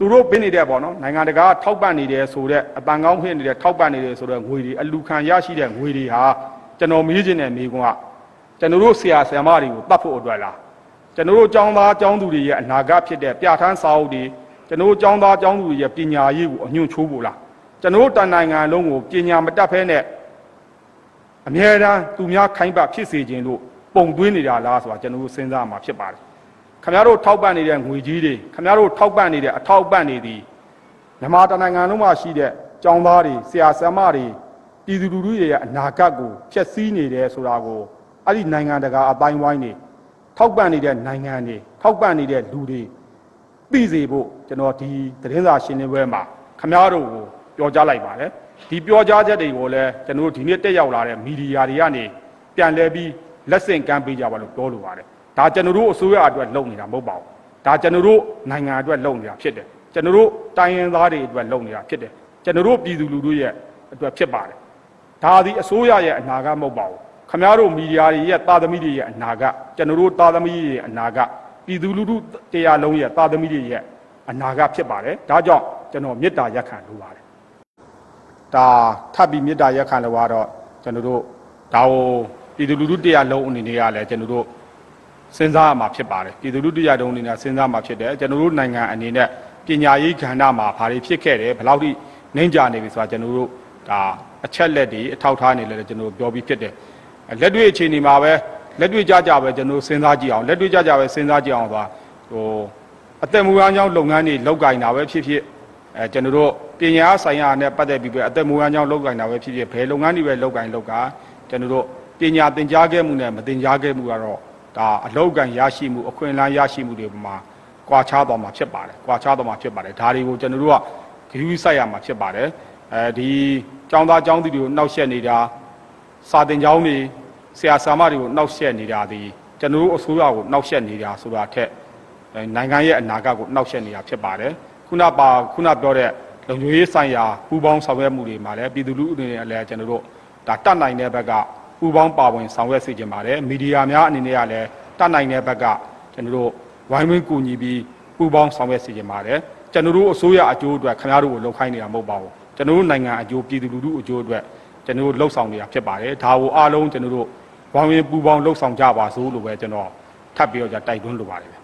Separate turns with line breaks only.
သူတို့ပေးနေတဲ့ပေါ့နော်နိုင်ငံတကာထောက်ပံ့နေတယ်ဆိုတော့အပန်ကောင်းဖြစ်နေတယ်ထောက်ပံ့နေတယ်ဆိုတော့ငွေတွေအလူခံရရှိတဲ့ငွေတွေဟာကျွန်တော်မေးခြင်းနဲ့မေးခွန်းကကျွန်တော်တို့ဆရာဆရာမတွေကိုတတ်ဖို့အတွက်လားကျွန်တော်တို့ကျောင်းသားကျောင်းသူတွေရဲ့အနာဂတ်ဖြစ်တဲ့ပြဋ္ဌာန်းစာအုပ်တွေကျွန်တော်တို့ကျောင်းသားကျောင်းသူတွေရဲ့ပညာရေးကိုအညွန့်ချိုးဖို့လားကျွန်တော်တို့တန်နိုင်ငံလုံးကိုပညာမတတ်ဖဲနဲ့အမြဲတမ်းသူများခိုင်းပဖြစ်စေခြင်းလို့ပုံသွင်းနေတာလားဆိုတာကျွန်တော်တို့စဉ်းစားမှာဖြစ်ပါတယ် ခမရတို့ထောက်ပံ့နေတဲ့ငွေကြီးတွေခမရတို့ထောက်ပံ့နေတဲ့အထောက်ပံ့နေသည်မြန်မာတနိုင်ငံလုံးမှာရှိတဲ့ကျောင်းသားတွေဆရာဆရာမတွေပြည်သူလူထုတွေရဲ့အနာဂတ်ကိုဖျက်ဆီးနေတယ်ဆိုတာကိုအဲ့ဒီနိုင်ငံတကာအပိုင်းဝိုင်းနေထောက်ပံ့နေတဲ့နိုင်ငံတွေထောက်ပံ့နေတဲ့လူတွေသိစေဖို့ကျွန်တော်ဒီသတင်းစာရှင်းလင်းပွဲမှာခမရတို့ကိုပြောကြားလိုက်ပါတယ်ဒီပြောကြားချက်တွေကိုလည်းကျွန်တော်တို့ဒီနေ့တက်ရောက်လာတဲ့မီဒီယာတွေကနေပြန်လဲပြီးလက်ဆင့်ကမ်းပေးကြပါလို့ပြောလိုပါတယ် ဒါကျွန်တော်တို့အစိုးရအတွက်လုပ်နေတာမဟုတ်ပါဘူးဒါကျွန်တော်တို့နိုင်ငံအတွက်လုပ်နေတာဖြစ်တယ်ကျွန်တော်တို့တိုင်းရင်းသားတွေအတွက်လုပ်နေတာဖြစ်တယ်ကျွန်တော်တို့ပြည်သူလူထုရဲ့အတွက်ဖြစ်ပါတယ်ဒါသည်အစိုးရရဲ့အနာဂတ်မဟုတ်ပါဘူးခမရတို့မီဒီယာတွေရဲ့တာသမီတွေရဲ့အနာဂတ်ကျွန်တော်တို့တာသမီတွေရဲ့အနာဂတ်ပြည်သူလူထုတရားလုံးရဲ့တာသမီတွေရဲ့အနာဂတ်ဖြစ်ပါတယ်ဒါကြောင့်ကျွန်တော်မေတ္တာရက်ခံလိုပါတယ်ဒါထပ်ပြီးမေတ္တာရက်ခံလို့ကတော့ကျွန်တော်တို့ဒါကိုပြည်သူလူထုတရားလုံးအနေနဲ့ကလည်းကျွန်တော်တို့ စဉ်းစားရမှာဖြစ်ပါတယ်ပြည်သူလူထုရတုံးအနေနဲ့စဉ်းစားမှာဖြစ်တယ်ကျွန်တော်တို့နိုင်ငံအနေနဲ့ပညာရေးကဏ္ဍမှာဘာတွေဖြစ်ခဲ့တယ်ဘယ်လောက်ထိနှိမ့်ကြနေပြီဆိုတာကျွန်တော်တို့ဒါအချက်လက်တွေအထောက်ထားနေလဲကျွန်တော်တို့ပြောပြီးဖြစ်တယ်အဲလက်တွေ့အခြေအနေမှာပဲလက်တွေ့ကြကြပဲကျွန်တော်တို့စဉ်းစားကြည့်အောင်လက်တွေ့ကြကြပဲစဉ်းစားကြည့်အောင်ဆိုတာဟိုအသက်မူအားကြောင့်လုပ်ငန်းတွေလောက်ကင်တာပဲဖြစ်ဖြစ်အဲကျွန်တော်တို့ပညာဆိုင်ရာနဲ့ပတ်သက်ပြီးပဲအသက်မူအားကြောင့်လောက်ကင်တာပဲဖြစ်ဖြစ်ဘယ်လုပ်ငန်းတွေပဲလောက်ကင်လောက်ကကျွန်တော်တို့ပညာသင်ကြားခဲ့မှုနဲ့မသင်ကြားခဲ့မှုကတော့ ဒါအလောက်ကန်ရရှိမှုအခွင့်အလမ်းရရှိမှုတွေပေါ်မှာကွာခြားသွားမှာဖြစ်ပါတယ်ကွာခြားသွားမှာဖြစ်ပါတယ်ဒါတွေကိုကျွန်တော်တို့ကဂရုစိုက်ရမှာဖြစ်ပါတယ်အဲဒီចောင်းသားចောင်းသူတွေကိုနှောက်ယှက်နေတာစာတင်ကျောင်းတွေဆရာဆရာမတွေကိုနှောက်ယှက်နေတာဒီကျွန်တော်တို့အစိုးရကိုနှောက်ယှက်နေတာဆိုတာထက်အဲနိုင်ငံရဲ့အနာဂတ်ကိုနှောက်ယှက်နေတာဖြစ်ပါတယ်ခုနပါခုနပြောတဲ့လုံခြုံရေးဆိုင်ရာပူးပေါင်းဆောင်ရွက်မှုတွေမှာလည်းပြည်သူလူထုအနေနဲ့လည်းကျွန်တော်တို့ဒါတတ်နိုင်တဲ့ဘက်က ပူပေါင်းပါဝင်ဆောင်ရွက်စေချင်ပါတယ်မီဒီယာများအနေနဲ့ကလည်းတတ်နိုင်တဲ့ဘက်ကကျွန်တော်တို့ဝိုင်းဝန်းကူညီပြီးပူပေါင်းဆောင်ရွက်စေချင်ပါတယ်ကျွန်တော်တို့အစိုးရအကျိုးအတွက်ခင်ဗျားတို့ကိုလှုပ်ခိုင်းနေတာမဟုတ်ပါဘူးကျွန်တော်တို့နိုင်ငံအကျိုးပြည်သူလူထုအကျိုးအတွက်ကျွန်တော်တို့လှုပ်ဆောင်နေတာဖြစ်ပါတယ်ဒါကိုအားလုံးကျွန်တော်တို့ဝိုင်းဝန်းပူပေါင်းလှုပ်ဆောင်ကြပါစို့လို့ပဲကျွန်တော်ထပ်ပြီးတော့じゃတိုက်တွန်းလိုပါတယ်